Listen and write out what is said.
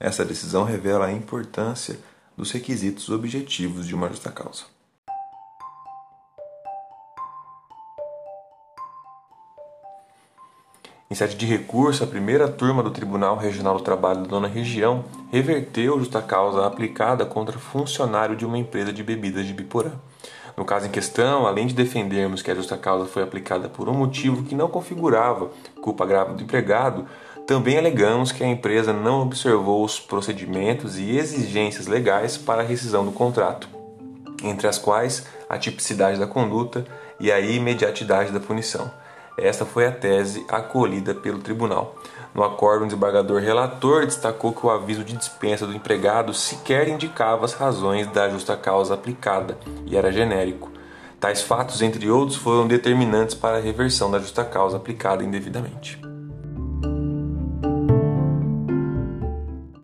Essa decisão revela a importância dos requisitos objetivos de uma justa causa. Em sede de recurso, a primeira turma do Tribunal Regional do Trabalho da Nona Região reverteu justa causa aplicada contra funcionário de uma empresa de bebidas de Biporã. No caso em questão, além de defendermos que a justa causa foi aplicada por um motivo que não configurava culpa grave do empregado, também alegamos que a empresa não observou os procedimentos e exigências legais para a rescisão do contrato, entre as quais a tipicidade da conduta e a imediatidade da punição. Esta foi a tese acolhida pelo tribunal. No acordo, o desembargador relator destacou que o aviso de dispensa do empregado sequer indicava as razões da justa causa aplicada e era genérico. Tais fatos, entre outros, foram determinantes para a reversão da justa causa aplicada indevidamente.